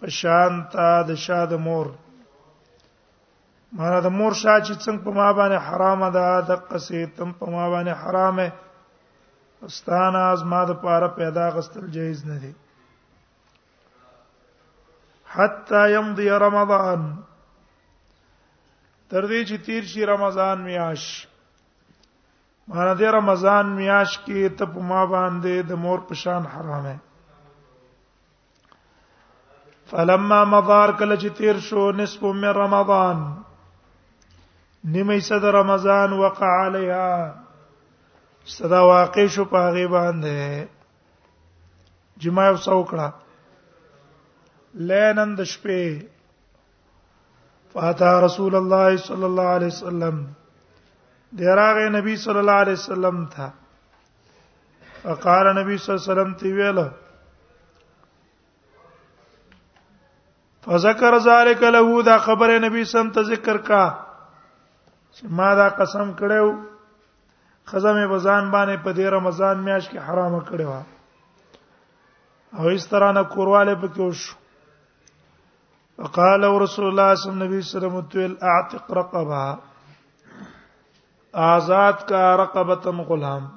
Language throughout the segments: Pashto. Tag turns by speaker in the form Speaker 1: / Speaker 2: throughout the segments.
Speaker 1: پشان تا د شاد مور مانا د مور شاه چې څنګه په ما باندې حرام ده د قصې تم په ما باندې حرامه استانه از ما د پاره پیدا غستل جایز نه دي حتا يمضي رمضان تر دې چې تیر شي رمضان میاش مانا د رمضان میاش کې ته په ما باندې د مور پشان حرامه فلما مضار کله چې تیر شو نصف من رمضان نیمه صد رمضان وقع علیها صدا واقع شو په هغه باندې جماع وسوکړه لینن د شپې فاتا رسول الله صلی الله علیه وسلم دراغه نبی صلی الله علیه وسلم ته اقال نبی صلی الله علیه وسلم تی ویل فذكر ذلك له دا خبره نبی سم ته ذکر کا چې ما دا قسم کړو خزمه بزان باندې په دې رمضان میاش کې حرام کړو او اس طرح نه کورواله پکې وشو وقال رسول الله صلی الله علیه وسلم تل اعتق رقبه آزاد کا رقبه غلام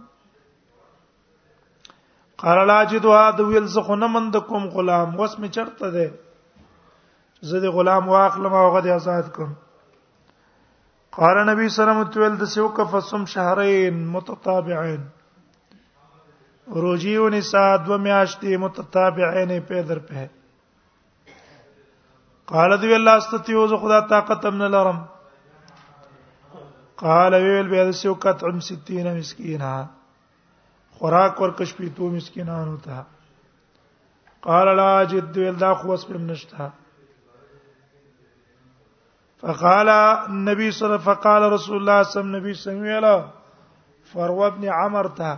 Speaker 1: قال لا جدوا د ویل زه خو نه مند کوم غلام وس می چرته ده زه د غلام واخلم او غد آزاد کوم قال نبی صلی الله علیه وسلم تول د سیو کف صم شهرین متتابعین روجیو نساء دو میاشتې متتابعین په در په قال دی الله استتیو زه خدا طاقت من لرم قال ویل بیا د سیو کت عم 60 مسکینا خوراک ورکش پیتو مسکینانو ته قال لا جد ویل دا خو وس پم نشتا فقال النبي صلى الله فقال رسول الله صلى الله عليه وسلم فروه ابن عمر ته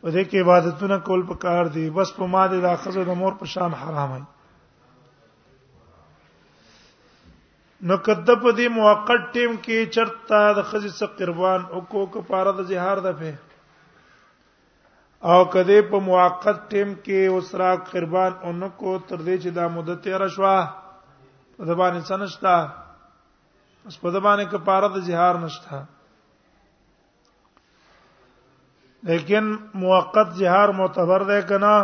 Speaker 1: په دې کې عبادتونه کول پکار دي بس په ما دې د اخزه د مور په شان حرام دي نو کده په دې موقت ټیم کې چرتا د خزې څخه قربان او کو کو پاره د جهار ده په او کده په موقت ټیم کې وسرا قربان اونکو تر دې چې دا مدته تیر شوه په د باندې سنشتہ اس په د باندې کفاره د زهار نشته لیکن موقت زهار معتبر ده کنا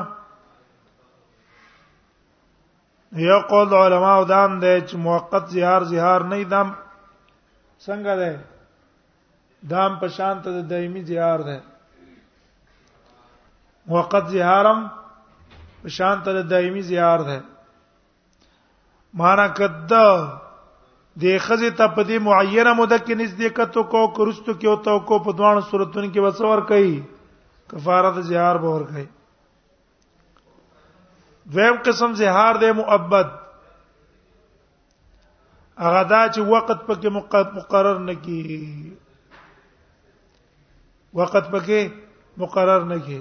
Speaker 1: یو قول علماء دام ده چې موقت زهار زهار نه دام څنګه ده دام په شان ته د دایمي زهار ده موقت زهارم په شان ته د دایمي زهار ده معنا کده د خزه ته په دې معینه مده کې نزدېکت کو کرستو کې او تو کو په دوه صورتونو کې وسور کوي کفاره د زهار به ور کوي دویم قسم زهار د مؤبد هغه دا چې وخت پکې مقرر نکي وخت پکې مقرر نکي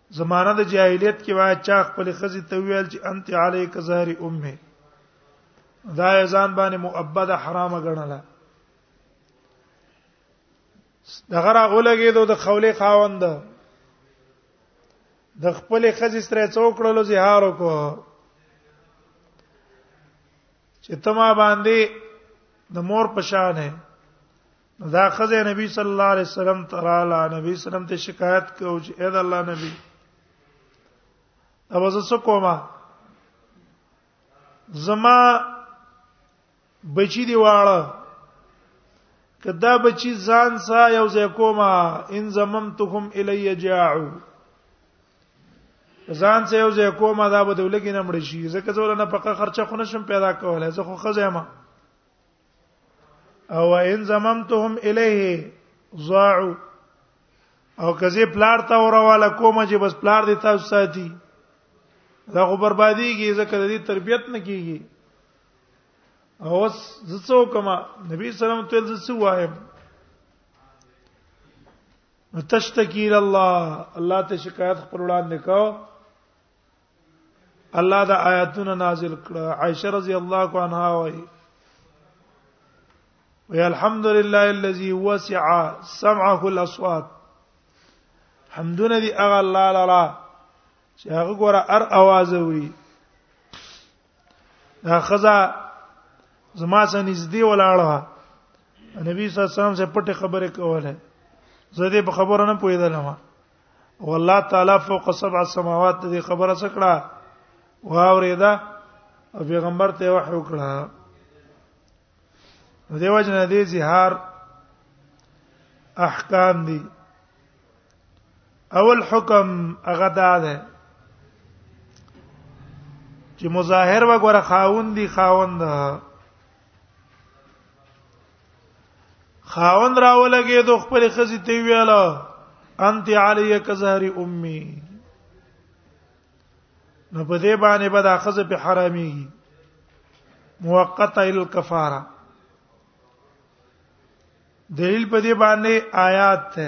Speaker 1: زمانه د جاهلیت کې وای چا خپل خزي ته ویل چې انت علیک زهر امه دا ځان باندې مؤبد حرام غنله دغه راغولګې دو د خولې خاوند د خپل خزي سره څوکړلو زهار وکړو چې تما باندې د مور پشان ہے دا خزه نبی صلی الله علیه وسلم تراله نبی سلام ته شکایت کو چې اې د الله نبی او زه څه کوم زما بچی دی واړه کدا بچی ځان سا یو ځای کوما ان زممتهم الی جاعو ځان سه یو ځای کوما دا به دولګی نه مړ شي زکه زول نه پکه خرچه خونه شم پیدا کوله زه خو خزه ما او ان زممتهم الیه ضاعوا او کزه پلار تا ورواله کومه چې بس پلار دې تاسو ساتي دا خو برباديږي ځکه د دې تربيت نه کیږي او اوس زڅو کما نبی سلام تل زڅو وایم تشتکی الى الله الله ته شکایت خپل وړاندې کو الله دا آیاتونه نازل کړه عائشه رضی الله عنها وایي وی الحمد لله الذي وسع سمعه الاصوات حمدونه دی اغه الله لالا چې هغه ګوره ار आवाज وي دا خزا زما سره نږدې ولاړه نبی صلی الله علیه وسلم سره پټه خبره کوله زه دې په خبره نه پوهیدلم والله تعالی فوق سبع سماوات دې خبره سکړه واوریدا او پیغمبر ته وحی وکړه دیو جن دې زهار احکام دي اول حکم هغه دا ده چې مظاهر وګوره خاوند دي خاوند خاوند راولګې دو خپل خزي ته ویاله انت علی کظهر امي نو په دې باندې به دا خزه په حرامي موقته الکفاره دلیل په دې باندې آیات ته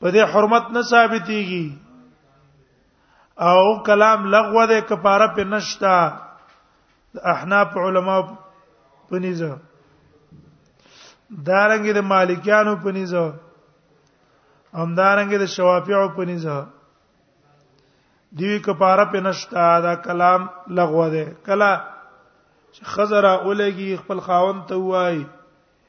Speaker 1: په دې حرمت نه ثابتيږي او کلام لغوه ده کفاره په نشتا احناف علما په نيزه دارنګ د مالکیانو په نيزه هم دارنګ د شوافیعو په نيزه دیوی کفاره په نشتا دا کلام لغوه ده کلا خزر اولګي خپل خاون ته وای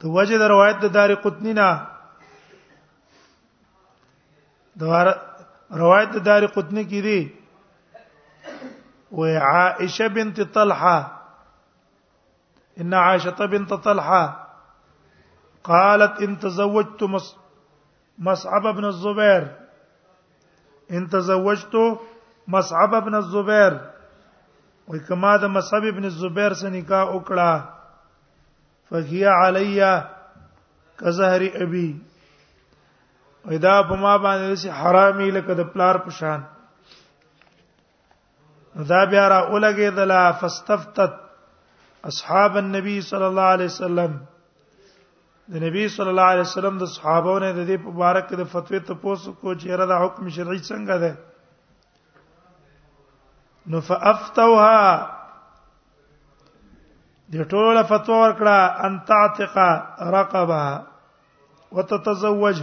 Speaker 1: د وجه د روایت د دار قطنی نه د روایت د دار قطنی کې دی و عائشه بنت طلحه ان عائشه بنت طلحه قالت ان تزوجت مس مصعب ابن الزبير ان تزوجت مصعب ابن الزبير وای کما د مصعب ابن الزبير سره نکاح وکړه فهي عليا كزهر ابي ادا په ما باندې سي حرامي لکه د پلار پشان دا بیا را اولګه دلا فاستفتت اصحاب النبي صلی الله علیه وسلم د نبی صلی الله علیه وسلم د صحابو نه د دې په باره کې د فتوی ته پوس کو چې را د حکم شرعي څنګه ده نو فافتوها د ټوله فتوا ورکړه ان تعتق رقبه وتتزوج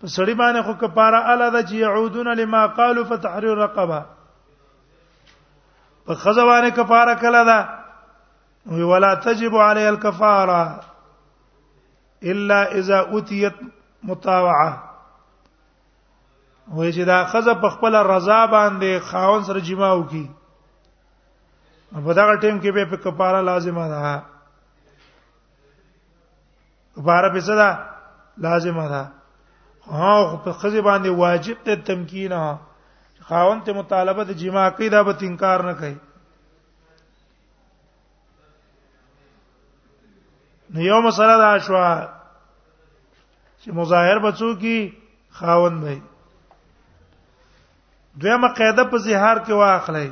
Speaker 1: په سړی باندې خو کفاره الا د چې يعودون لما قالوا فتحرير رقبه په خزوانه کفاره کله ده وی ولا تجب علی الكفاره الا اذا اتيت مطاوعه وای چې دا خزه په خپل رضا باندې خاون سره جما وکي په دا ټیم کې به په کفاره لازمه ده دوباره به صدا لازمه ده ها خو په خزي باندې واجب ته تمکین ها خاون ته مطالبه د جما کوي دا به انکار نه کوي نو یو مسله دا شو چې مظاهر بچو کی خاون دی دویمه قاعده په زهار کې واخلای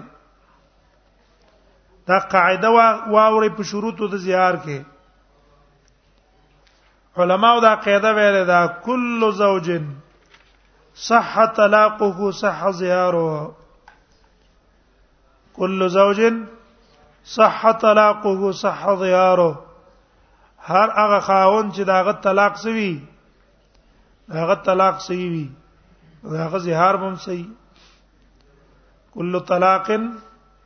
Speaker 1: دا قاعده واوري په شروطو د زهار کې علماء دا قاعده ویل دا کل زوج صح طلاقه صح زهاره کل زوج صح طلاقه صح زهاره هر هغه خاون چې داغه طلاق سوي هغه طلاق صحیح وي هغه زهار هم صحیح کل طلاق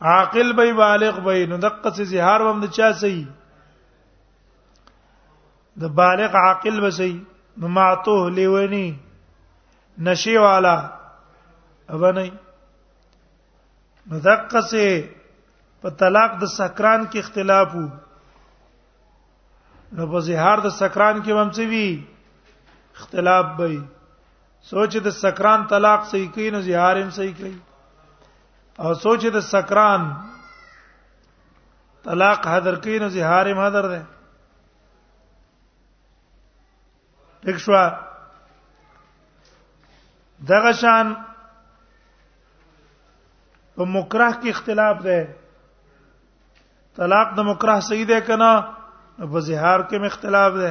Speaker 1: عاقل به بالغ به نو دقه سي زهار وم د چا سي د بالغ عاقل به سي نو معتوه لیونی نشي والا ابني نو دقه سي په طلاق د سکران کې اختلاف وو نو په زهار د سکران کې هم څه وی اختلاف به سوچ د سکران طلاق صحیح کوي نو زهار هم صحیح کوي او سوچ د سکران طلاق حاضر کوي نو زهار هم حاضر ده دښوا دغه شان په مکره کې اختلاف ده طلاق د مکره صحیح ده کنه په زهار کې اختلاف ده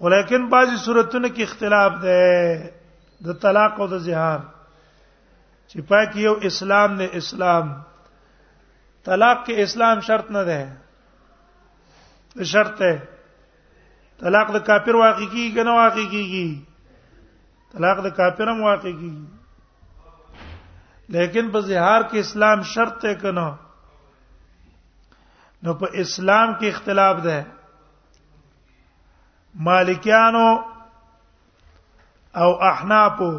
Speaker 1: ولیکن بعضی صورتونو کې اختلاف ده د طلاق او د زهار چې پاک یو اسلام نه اسلام طلاق کې اسلام شرط نه ده شرط ده طلاق د کافر واقع کیږي نه واقع کیږي طلاق د کافر هم واقع کیږي لیکن په زهار کې اسلام شرط ته کنه نو په اسلام کې اختلاف ده مالکیانو او احنافو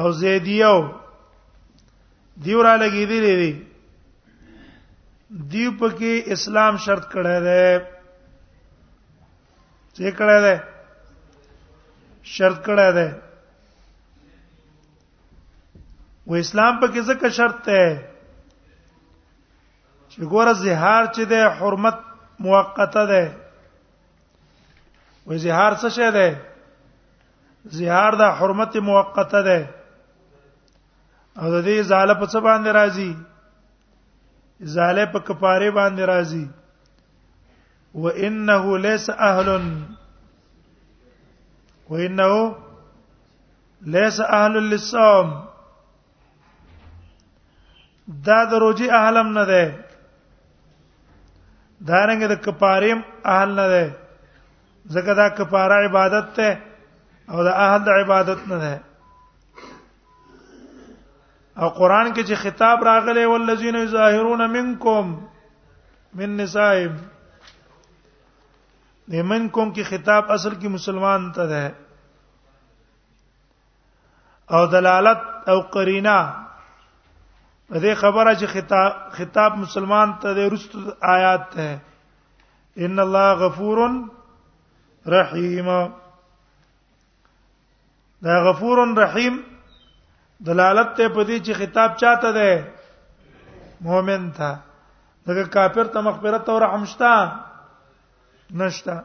Speaker 1: او زیدیو دیو را لګی دی دی دیو پکې اسلام شرط کړه ده چې کړه ده شرط کړه ده و اسلام پکې ځکه شرط ده چې ګوره زهار چې ده حرمت موقته ده وې زهار څه شه ده زهار ده حرمت موقته ده او د دې زاله په څه باندې راځي زاله په کفاره باندې راځي وانه ليس اهل وانه ليس اهل للصوم دا د روزي اهلم نه ده دا رنګ د کفاریم اهل نه ده ځکه دا کفاره عبادت ته او دا اهل د عبادت نه ده او قران کې چې خطاب راغلی والذین یظاهرون منکم من نسائهم د منکم کې خطاب اصل کې مسلمان ته ده او دلالت او قرینه دې خبره چې خطاب خطاب مسلمان ته د رست آیات ته ان الله غفور رحیم دا غفور رحیم دلالت ته په دې چې خطاب چاته ده مؤمن ته دغه کافر ته مغفرت او رحم شته نشته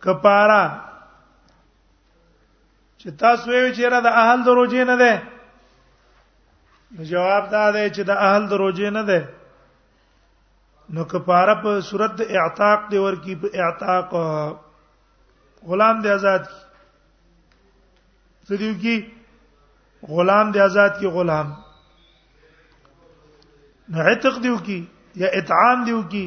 Speaker 1: کپارا چې تاسو یې چیرې د اهل دروځي نه ده نو جواب دا دی چې د اهل دروځي نه ده نو کپاره په صورت د اعتاق دی ورکی په اعتاق غلام دی آزاد کی سدیو کی غلام دی آزاد کی غلام نو عتق دیو کی یا اطعام دیو کی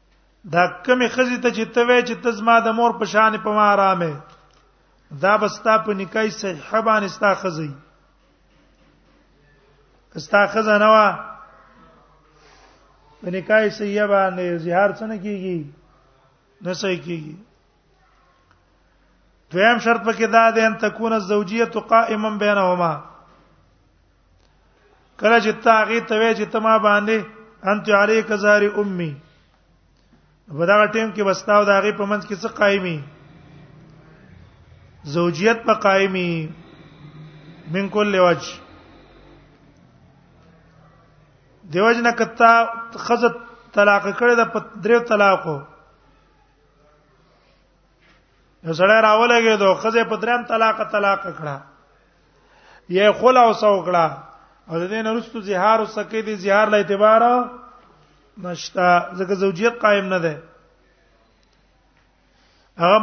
Speaker 1: دا کمی خزي ته چې ته وای چې ته زما د مور په شان په ما آرامه دا بستا په نکای صحیح باندې ستا خزي ستا خزه نه وا په نکای صحیح باندې زهار څنګه کیږي نه صحیح کیږي دویم شرط پکې دا ده ان تكون الزوجيه قائما بينهما کله چې تا هغه ته وې چې ته ما باندې انت علیک زار امي په دا ټیم کې بستاو دا غي په منځ کې څه قایمي زوجیت په قایمي من کل وجه دیوژ نه کتا خزت طلاق کړي د دریو طلاقو یو سړی راولګي دوه خزه په دریم طلاق طلاق کړه بیا خلا او سوکړه او د دې نرستو زهار او سکه دي زهار له اعتبار نشتا ځکه زوجیت قائم نه ده هغه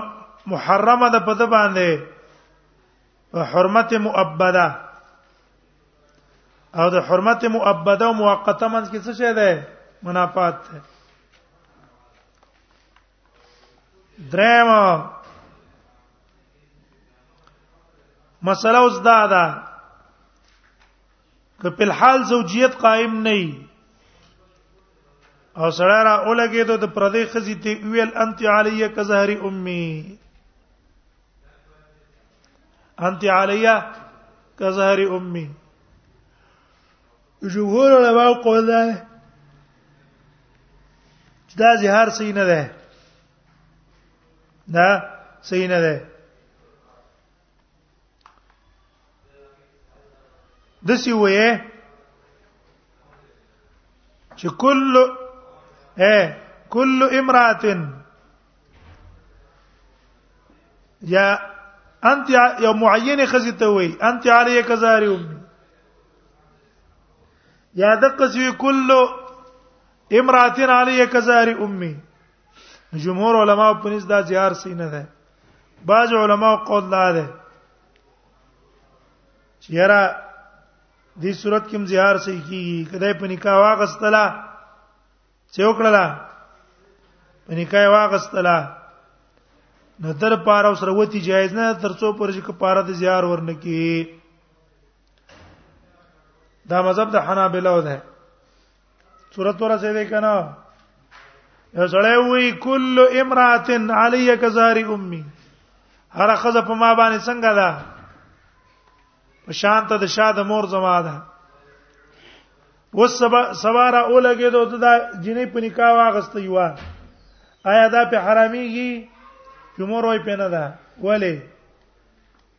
Speaker 1: محرمه ده په د باندې حرمت مؤبده او د حرمت مؤبده او مؤقته منځ کې څه شی ده منافات ده درېم مسله اوس دا ده که په حال زوجیت قائم نه وي او سړی را اولګېدو د پردې خزي ته ویل انت علی کظهر امي انت علی کظهر امي جمهور علماء قول ده چې دا زهار صحیح نه ده دا صحیح نه ده د سی وې چې کل اے کل امراتن یا انت یا معینه خزته وې انت علیه کزاری امي یا دقسی کل امراتن علی کزار امي جمهور علما په نس دا زیار سینه ده بعض علما قول لا ده چیرې دې صورت کې زیار سې کیږي کله په نکاح واغستلا چې وکړلا په نکاح واغستلا نو تر پاره سره وتی جایز نه تر څو پرځ کې پاره د زیار ورنکې دا مذهب د حنابلو ده صورت ورسې ده کنه یو سړی وی کل امراه علی کزاری امي هر خزه په ما باندې څنګه ده په شانت د شاد مور زما ده وسبا سواره اولګه دوت دا جنې په نکاح واغسته یو آیا دا په حراميږي چې مور وای پنه ده ولی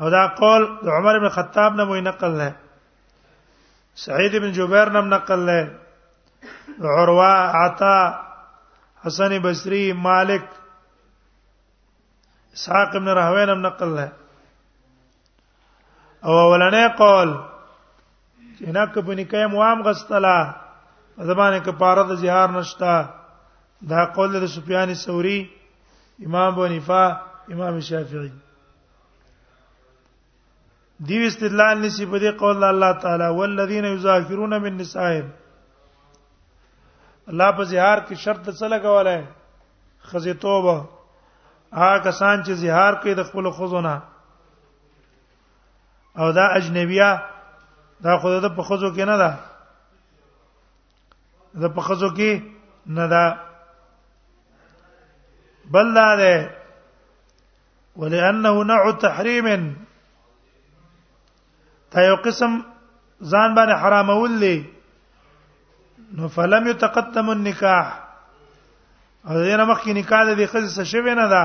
Speaker 1: او دا قول د عمر بن خطاب نه مو نقل نه سعید بن جبیر نه نقل نه عروه عطا حسن بصری مالک اسحاق بن راهوی نه نقل نه او ولنه قول چې نه کبه نکاح موام غستلا زمانه کې پاره د زهار نشتا دا قول د سفیان ثوری امام ابو حنیفه امام شافعی دی استدلال نسی په دې قول الله تعالی والذین یظاهرون من نسائهم الله په زهار کې شرط څه لګولای خزه توبه هغه کسان چې زهار کوي د خپل خزونه او دا اجنبیه دا خود د په خزو کې نه ده د په خزو کې نه ده بل دا ده ولانه نوع تحریم تا یو قسم ځان باندې حرامول لي نو فلم يتقدم النکاح او دې نه مخکې نکاح د دې خزې څه شوی نه ده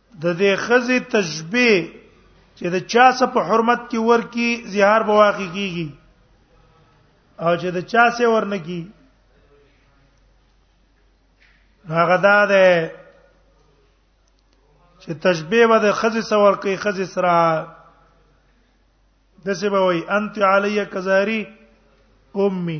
Speaker 1: د دې خزي تشبيه چې د چا څه په حرمت کې ورکی زهار به واقع کیږي او چې د چا څه ورنکی هغه دا ده چې تشبيه به د خزي سور کوي خزي سره دسه به وای انت علی کزاری امي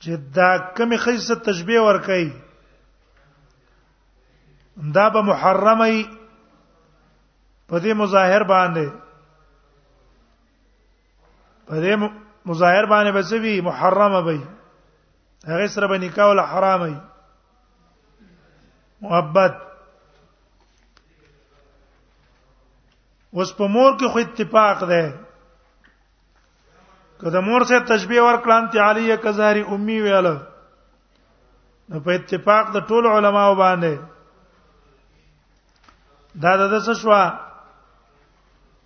Speaker 1: چې دا کمی خیسه تشبیه ور کوي دا به محرمه په دې مظاهر باندې په دې مظاهر باندې به سوي محرمه وي هغه سره به نکاح ول حرام وي محبت اوس په مور کې خو اتفاق ده کله مور سه تشبيه ورکړان ته علي کزاري امي ویل نو په اتفاق د ټول علماو باندې دا د څه شو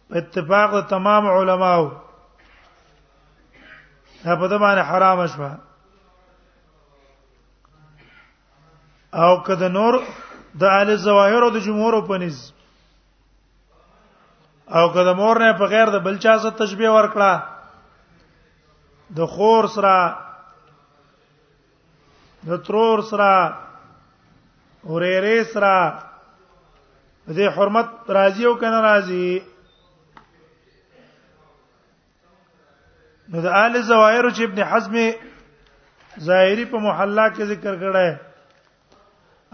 Speaker 1: په اتفاق د تمام علماو دا په دمانه حرام شو او کده نور د اهل ظواهر او د جمهور په نس او که د مور نه په غیر د بل چا سره تشبیه ورکړه د خور سره د ترور سره اورېرې سره د حرمت راضی او کنه راضی نو د آل زوایر چې ابن حزم ظاهری په محلا کې ذکر کړه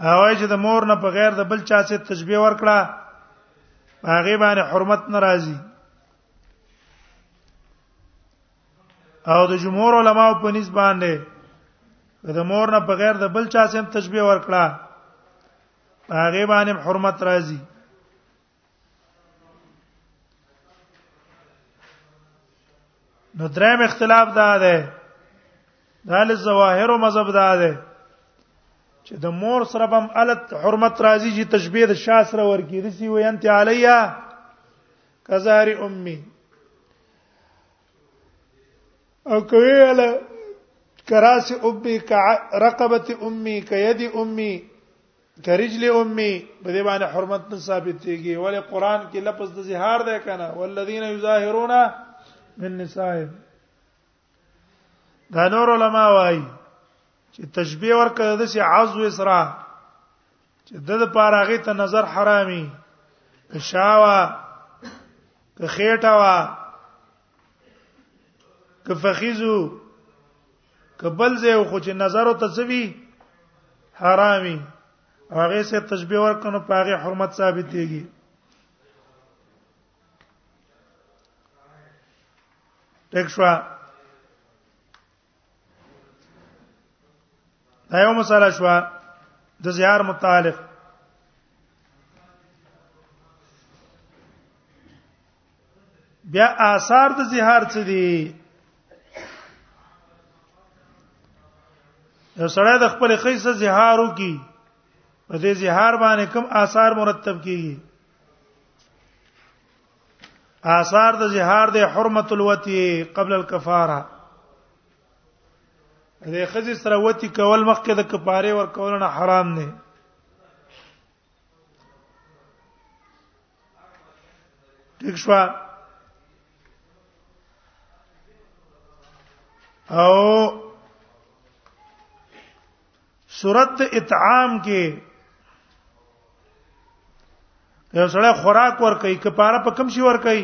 Speaker 1: هغه چې د مور نه په غیر د بل چا څخه تشبیه ورکړه هغه باندې حرمت ناراضي او د جمهور علماو په نسبت باندې د مور نه په غیر د بل چا څخه تشبیه ورکړه هغه باندې حرمت راځي نو دریم اختلاف دا ده دال الظواهر مذهب دا ده چې د مور سره بم الت حرمت راځي چې تشبيه د شاه سره ورکی د سی وینت علیا کزار امي او کوي له کراس امي ک رقبه امي ک يد امي کرجل امي په دې باندې حرمت نه ثابت کیږي ولې قران کې لفظ د زهار ده کنه والذین یظاهرون من نسائهم دا نور علما وايي چې تشبيه ورکړه د سي عزو اسرا چې د لپاره هغه ته نظر حرامي شاوا که خېټه وا که فخیزو کبل زه خو چې نظر او تسوی حرامي هغه سه تشبيه ورکنو پاغه حرمت ثابتېږي تکشوا دا یو مسله شو د زیار متعلق بیا آثار د زهار څه دي یو سړی د خپل خیسه زهارو کی په دې زهار باندې کوم آثار مرتب کیږي آثار د زهار د حرمت الوتی قبل الكفاره د خزي سره وتی کول مخکې د کفاره ور کول نه حرام نه ټیک شو او صورت اطعام کې یو سره خوراک ور کوي کفاره په کم شي ور کوي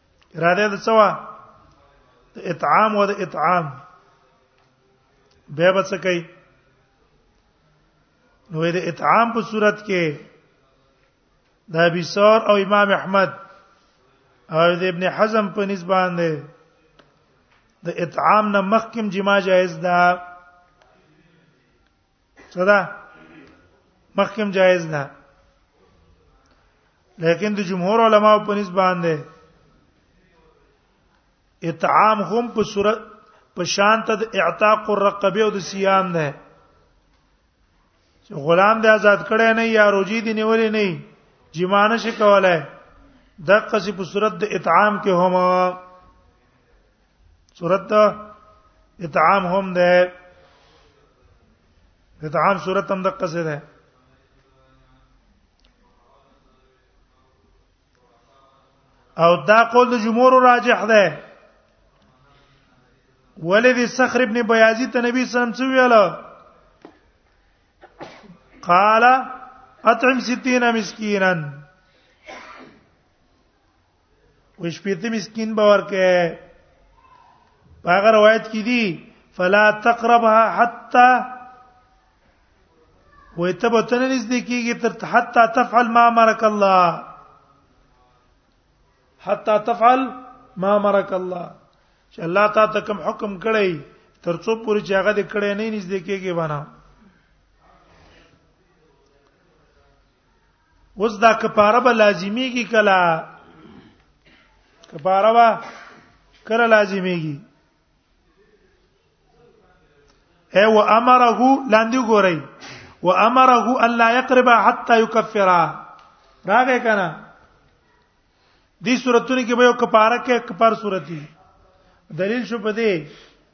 Speaker 1: اراده د څوا د اطعام او د اطعام به به څه کوي نو د اطعام په صورت کې د ابي ثور او امام احمد او د ابن حزم په نسبان دی د اطعام نه مخکم جما جائز ده صدا مخکم جایز ده لیکن د جمهور علما په نسبت باندې اطعام هم په صورت په شان ته د اعتاق الرقبه او د صيام ده چې غلام د آزاد کړي نه یا روجي دي نیولې نه جمانه شي کولای د قصې په صورت د اطعام کې هم صورت ته اطعام هم ده اطعام صورت هم دقه څه ده او دا قول د جمهور راجح ده ولید صخر ابن بیازی ته نبی صلی الله علیه وسلم ویل قال اطعم 60 مسکینا و شپېته مسكين به ورکه په هغه روایت کې دي فلا تقربها حتى ويتبتن نږدې کیږي تر حتى تفعل ما امرك الله حتى تفعل ما امرك الله چې الله تعالی ته کوم حکم کړی تر څو پورې چې هغه دې کړی نه نږدې کېږي باندې اوس دا کفاره به لازمیږي کلا کفاره به کله لازمیږي اي وامره لاندې ګورئ وامره الا يقرب حتى يكفر راغې کنه دې سورته کې به یو کفاره کې کفار سورتي دلیل شو په دې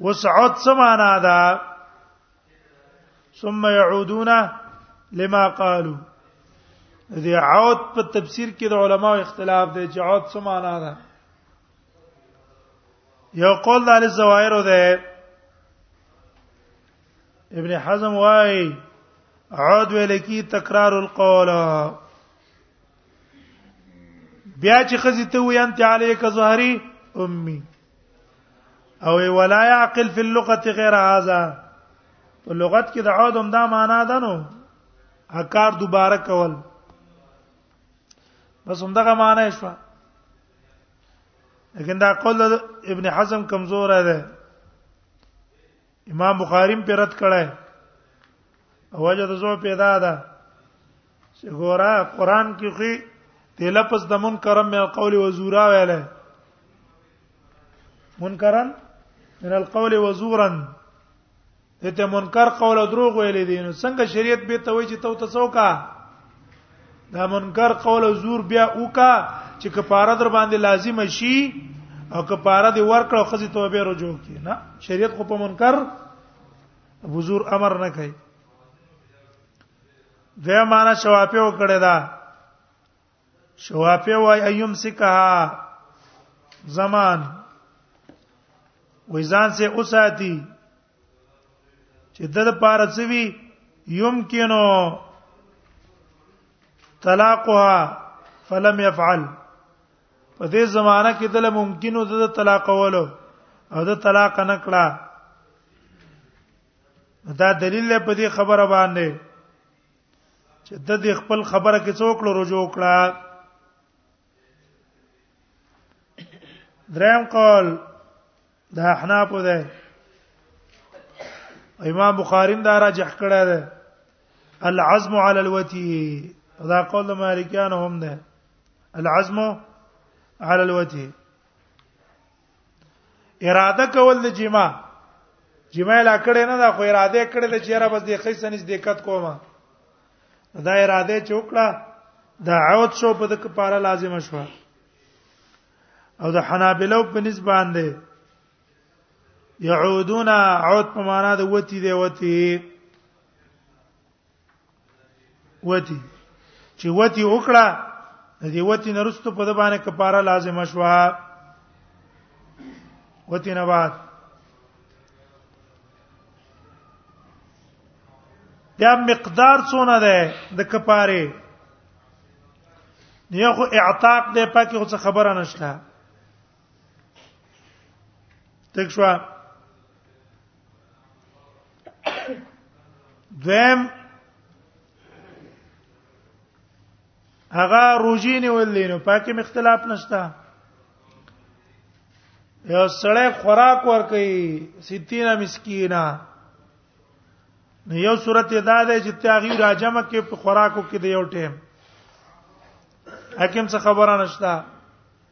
Speaker 1: وسعت سمانا دا ثم يعودون لما قالوا دې عود په تفسیر کې د علماو اختلاف دی چې عود څه معنا ده یو قول د علی زوایر ده ابن حزم وايي عود ویل کی تکرار القول بیا چې خزي ته وي انت عليك ظهري امي او ولا يعقل في اللغه غير هذا په لغت کې د عود هم دا معنا ده نو اکار دوباره کول بس هم دغه معنا یې شو لیکن دا قول ابن حزم کمزور ده امام بخاری په رد کړه اوجه د زو پیدا ده چې ګورا قران کې خو د لفظ د منکرم من القول وزورا ویل منکرن من القول وزورا ته منکر قول دروغ ویل دي نو څنګه شریعت به ته وایي چې تو تاسو کا دا منکر قول او زور بیا وکا چې کفاره در باندې لازم شي او کفاره دی ورکړه خزي توبه رجوع کی نه شریعت خو په منکر ابو زور امر نه کوي دا معنا شوافی وکړه دا شوافی وای ايوم سکها زمان وې ځان سه اوساتی چې د لپاره څه وی يمكنو طلاقها فلم يفعل په دې زمانہ کې دله ممکنو د طلاق ولو او د طلاق نه کړه دا دلیل له په دې خبره باندې چې د دې خپل خبره کې څوک لو رجوع کړه دریم قول د احناف ده امام بخاری هم دا راجح کړی ده العزم على الوتی دا قول د مالکیانو هم ده العزم على الوتی اراده کول د جما جما لا کړه نه دا خو اراده کړه د چیرې بس د خیسه نس دقت کومه دا اراده چې وکړه دا عود شو په د کفاره لازم شو او د حنابلو په نسبت باندې يعودون عود په معنا د وتی دی وتی وتی چې وتی وکړه د دې وتی نرستو په د باندې کفاره لازم شوه وتی نه بعد بیا مقدار څونه ده د کفاره نه خو اعتاق ده پکې خو خبره نشته تک شو دویم هغه روزي نه ولې نو پاکه مختلاف نشته یو سړی خوراک ور کوي ستینا مسکینا نو یو صورت ادا ده چې تغیر راجم کې په خوراکو کې دی یو ټیم حکم څه خبره نشته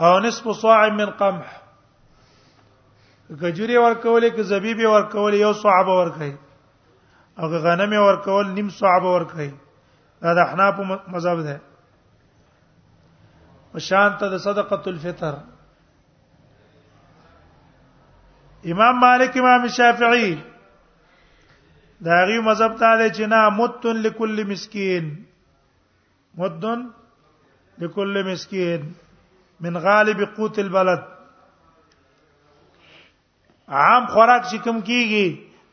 Speaker 1: او نصف صاع من قمح کجوري ورکول کې زبيب ورکول یو صاع به ورکړي او غنم ورکول نیم صاع به ورکړي دا د احناف مذهب ده وشان ته د صدقه الفطر امام مالک امام شافعی دا غي مذهب ته چې نه متن لكل مسكين مدن لكل مسكين من غالب قوت البلد عام خوراک چې کوم کیږي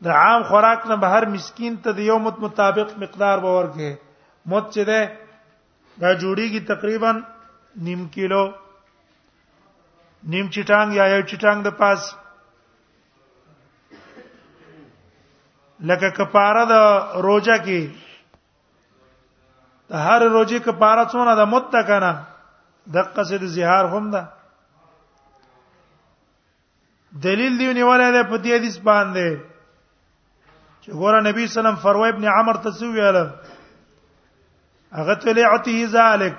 Speaker 1: د عام خوراک نه بهر مسكين ته د یو مت مطابق مقدار باور کې مت چې ده دا جوړیږي تقریبا نیم کیلو نیم چټانګ یا یو چټانګ د پاس لکه کفاره د روزه کې د هر روزي کفاره څونه د متکنه د قصد زهار هم ده دلیل دی نیولای دی په دې حدیث باندې چې ګوره نبی سلام فروا ابن عمر ته ویل هغه ته لعته ذالک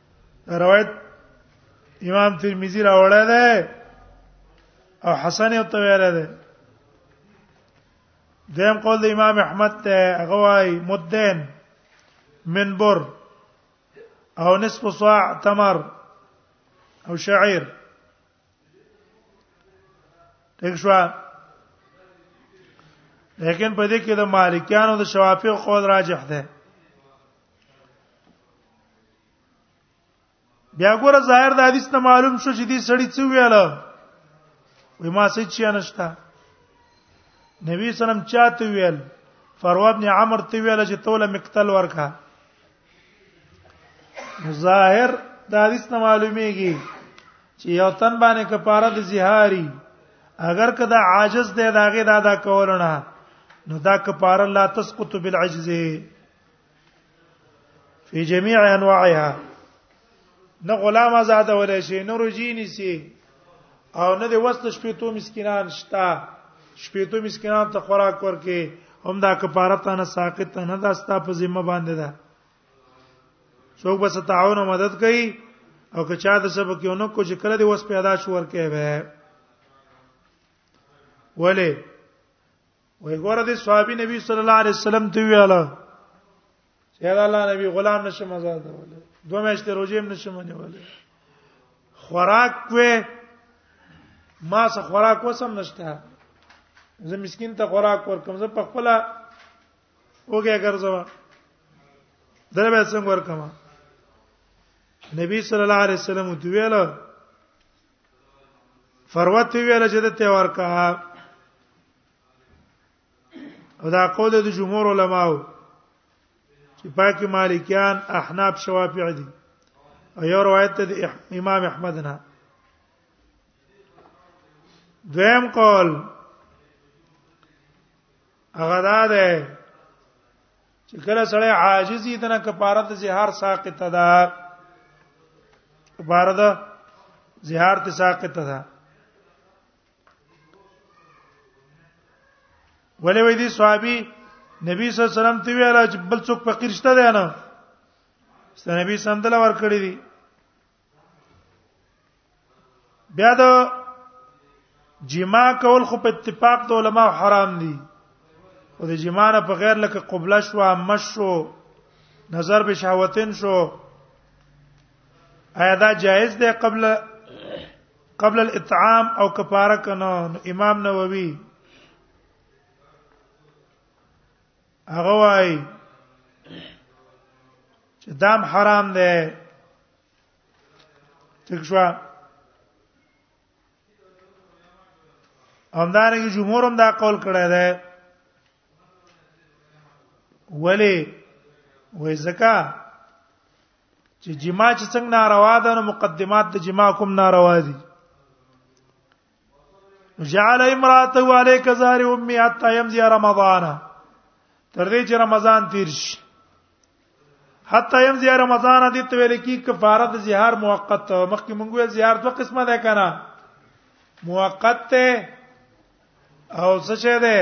Speaker 1: روایت امام ترمذی راوړی دی او حسن یې تویل دی دیم قول د امام احمد ته هغه وای مدین منبر او نصف صاع تمر او شعير ٹھیک شو لیکن په دې کې د مالکیانو د شوافی قول راجح ده بیا ګوره ظاهر د حدیث نه معلوم شو چې دې سړی څه ویل وې ما څه چیا نشتا نبی سلام چاته ویل فروه ابن عمر ته ویل چې توله مقتل ورکا ظاهر د حدیث نه معلومیږي چې یو تن باندې کفاره د زهاري اگر کدا عاجز دی داغه دادا کولونه نو دا کفاره لا تسقط بالعجز فی جميع انواعها نه غلام آزاد ولې شي نه رجینی سي او نه د وسط شپېتو مسکینان شتا شپېتو مسکینان ته خوراک ورکې هم دا کفارت نه ساقط نه دا ستا په ذمہ باندې ده څوک به ستاونه مدد کوي او که چا د سبق یو نو کو چې کله دی وس پیدا شو ورکه وي ولی وای ګوره د صحابي نبی صلی الله علیه وسلم ته ویاله چې دا الله نبی غلام نشم آزاد وله دوه میاشتې روزیم نشم نیوله خوراک وې ما څه خوراک وسم نشته زه مسكين ته خوراک ورکم زه په خپل اوګه ګرځم دره به څنګه ورکم نبی صلی الله علیه وسلم دوی ویل فروت ویل چې ته ورکه او دا قول د جمهور علماو چې پاکي مالکیان احناف شوافیع دي او یو روایت ته د امام احمد نه دویم قول هغه دا ده چې کله سړی عاجز دي تنه کفاره د زهار ساقط ده کفاره د زهار ته ساقط ده ولې وې دي صحابي نبی صلی الله علیه وسلم ته ویل چې بل څوک فقیر شته دی نه ست نبی سم دلا ور کړی دي بیا دا جما کول خو په اتفاق د علما حرام دي او د جما نه په غیر لکه قبله شو عامه شو نظر به شهوتین شو ایا دا جایز دی قبل قبل الاطعام او کفاره کنه امام نووي هغه وای چې دام حرام دی ټیک شو همدارنګه جمهور هم دا قول کړی دی ولی وای زکا چې جما چې څنګه ناروا ده نو مقدمات د جما کوم ناروا دي جعل امراته عليك زار امي حتى يمضي رمضان تر دې چې رمضان تیر شي حتى يمضي رمضان دې ته ویل کی کفاره د زهار موقت مخکې مونږ ویل زهار دوه قسمه ده کنه موقت ته او څه چه ده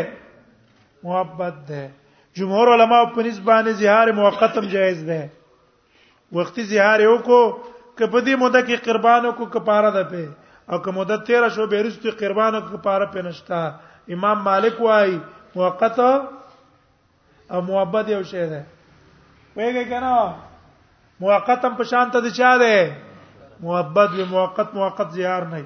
Speaker 1: محبت ده جمهور علما په نسبانه زهار موقتم جایز ده وختي زهار یو کو که په دې مده کې قربانو کو کفاره ده په او که مده 13 شو به رسته قربانو کو کفاره په نشتا امام مالک وای موقت او محبت یو شی ده وایګه کنه موقتم په شان ته د چا ده محبت به موقت موقت زیار نه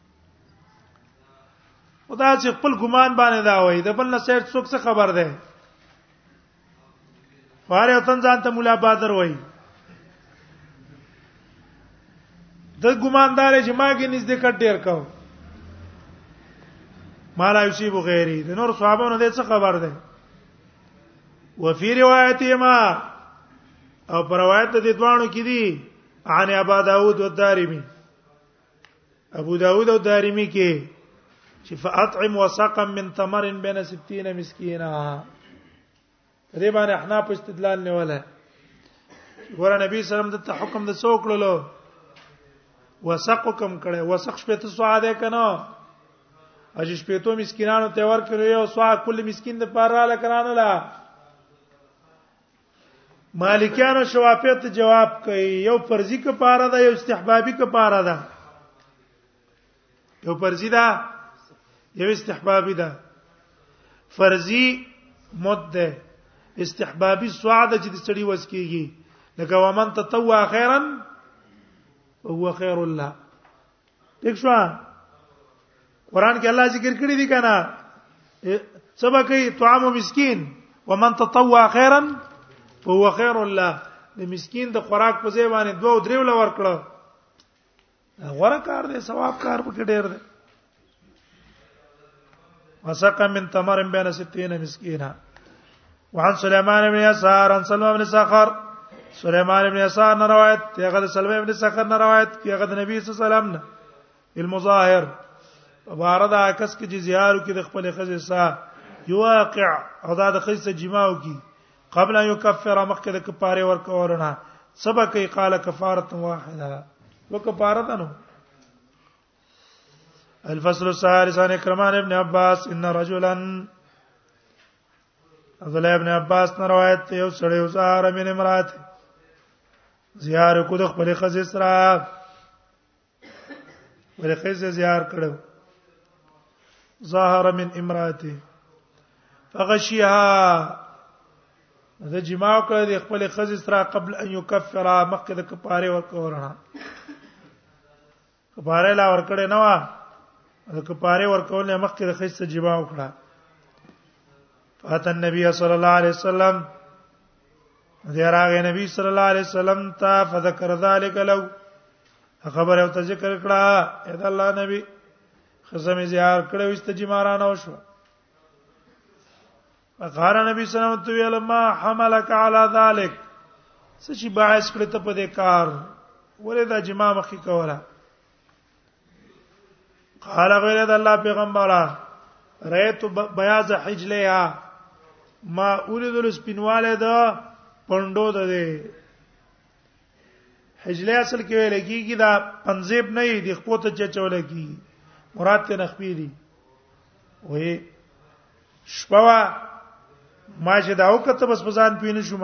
Speaker 1: او دا چې خپل ګمان باندې دا وایي د بل نه سید څوک څه خبر ده فاره وطن ځان ته مولا بادر وایي د ګماندار چې ماګه نږدې کټ ډیر کو مالا یوسیب غیری د نور صحابانو دې څه خبر ده وفي روایت ما او پر روایت د دوانو کې دي عن ابا داود والدارمي ابو داود او دارمی کې چې فاطعم وسقم من تمر بين 60 مسكينا دې باندې احنا په استدلال نه ولا ګور نبی صلی الله علیه وسلم د حکم د څوک لولو وسق کم کړي وسق شپې ته سوا ده کنه اج شپې ته مسکینانو ته ور کړی او سوا کل مسکین د پاره لا کرانه لا مالکیانو شوافیت جواب کوي یو فرضي کفاره ده یو استحبابي کفاره ده یو فرضي ده یو استحبابي ده فرضي مد ده استحبابي سواد چې د چړي وس کیږي لکه ومن تطوع خیرا هو خیر الله ٹھیک شو قران کې الله ذکر کړی دی کنه سبا کوي طعام مسكين ومن تطوع خيرا فهو خير الله د مسكين د خوراک په ځای باندې دوه درې ول ورکړه غوړه کار دی ثواب کار پکې ډېر دی وسق من تمر بين 60 مسكينا وعن سليمان بن يسار عن سلمى بن سخر سليمان بن يسار نه روایت دی هغه سلمى بن سخر نه روایت دی هغه د نبی صلی الله علیه وسلم نه المظاهر مبارد عکس کې جزيارو کې د خپل خزه سا یواقع او دا د خزه جماو کې قبل ان يكفر مخکې د کفاره ورکولونه سبق قال كفاره واحده وکفاره ده نو الفصل الثالث عن كرمان ابن عباس ان رجلا عبد الله ابن عباس نه روایت ته یو سړی وزار من امرات زیار کو د خپل خزې سره ولې خزې زیار کړو ظاهر من امراته فغشيها دا جماع کړ د خپل خزې سره قبل ان يكفر مخکې د کفاره ورکورنه کفاره لا ورکړې نه و د کفاره ورکول نه مخکې د خیسه جبا وکړه فاتن نبی صلی الله علیه وسلم زیراغه نبی صلی الله علیه وسلم ته فذكر ذلك لو خبر او ته ذکر کړه اې دا الله نبی خزم زیار کړه وست جمارانه وشو فقال نبی صلی الله علیه وسلم ویل ما حملک علی ذلک څه چې باعث کړ ته په دې کار ولې دا جما مخې کوله قال غیر د الله پیغمبره رایت بیاض حجلها ما اولید السپینواله دا پندو ده ده حجله اصل کې ویل کیږي دا پنځیب نه دی خپل ته چچول کیږي مراد ته نخبی دی وې شپه وا ما چې دا وکړه بس بزان پینې شوم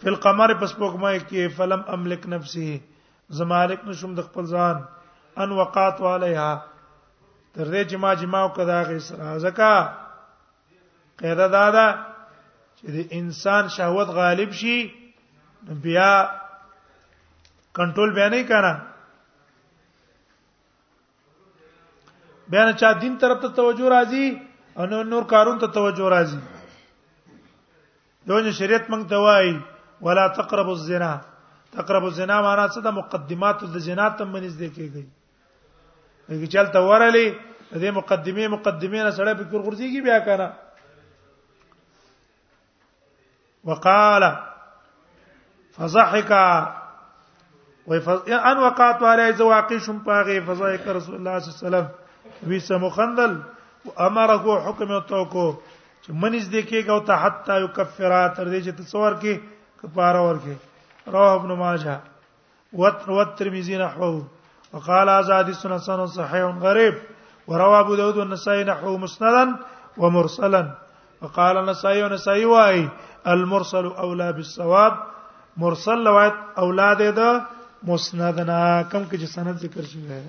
Speaker 1: فل قمر پس پوکما کې فلم املک نفسي زمالک نشم د خپل ځان ان وقات علیها تر دې چې ما جما وکړه غي سره ځکه قاعده دا ده چې د انسان شهوت غالب شي بیا کنټرول بیا نه کړه بیا نه چا دین طرف ته توجه راځي او نو نور کارون ته توجه راځي دونه شریعت مونږ ته وایي ولا تقربوا الزنا تقربوا الزنا معنا څه د مقدمات د زنا ته منځ دی کېږي هغه چلته ورلې د مقدمه مقدمه نه سره فکر ورځيږي بیا کنه وقال فضحك وان وقعت عليه زواقي شم پاغه فضحك رسول الله صلی الله علیه وسلم وی سمخندل امره حکم تو کو چې منځ دې کېږي او ته حتا یو کفاره تر دې چې تصور کې کفاره ورکې رواه ابن ماجه وتروى الترمذي نحوه وقال هذا حديث حسن صحيح غريب وروى ابو داود والنسائي نحوه مسندا ومرسلا وقال النسائي والنسائي واي المرسل اولى بالصواب مرسل روایت اولاد ده مسندنا کم کې سند ذکر شوی دی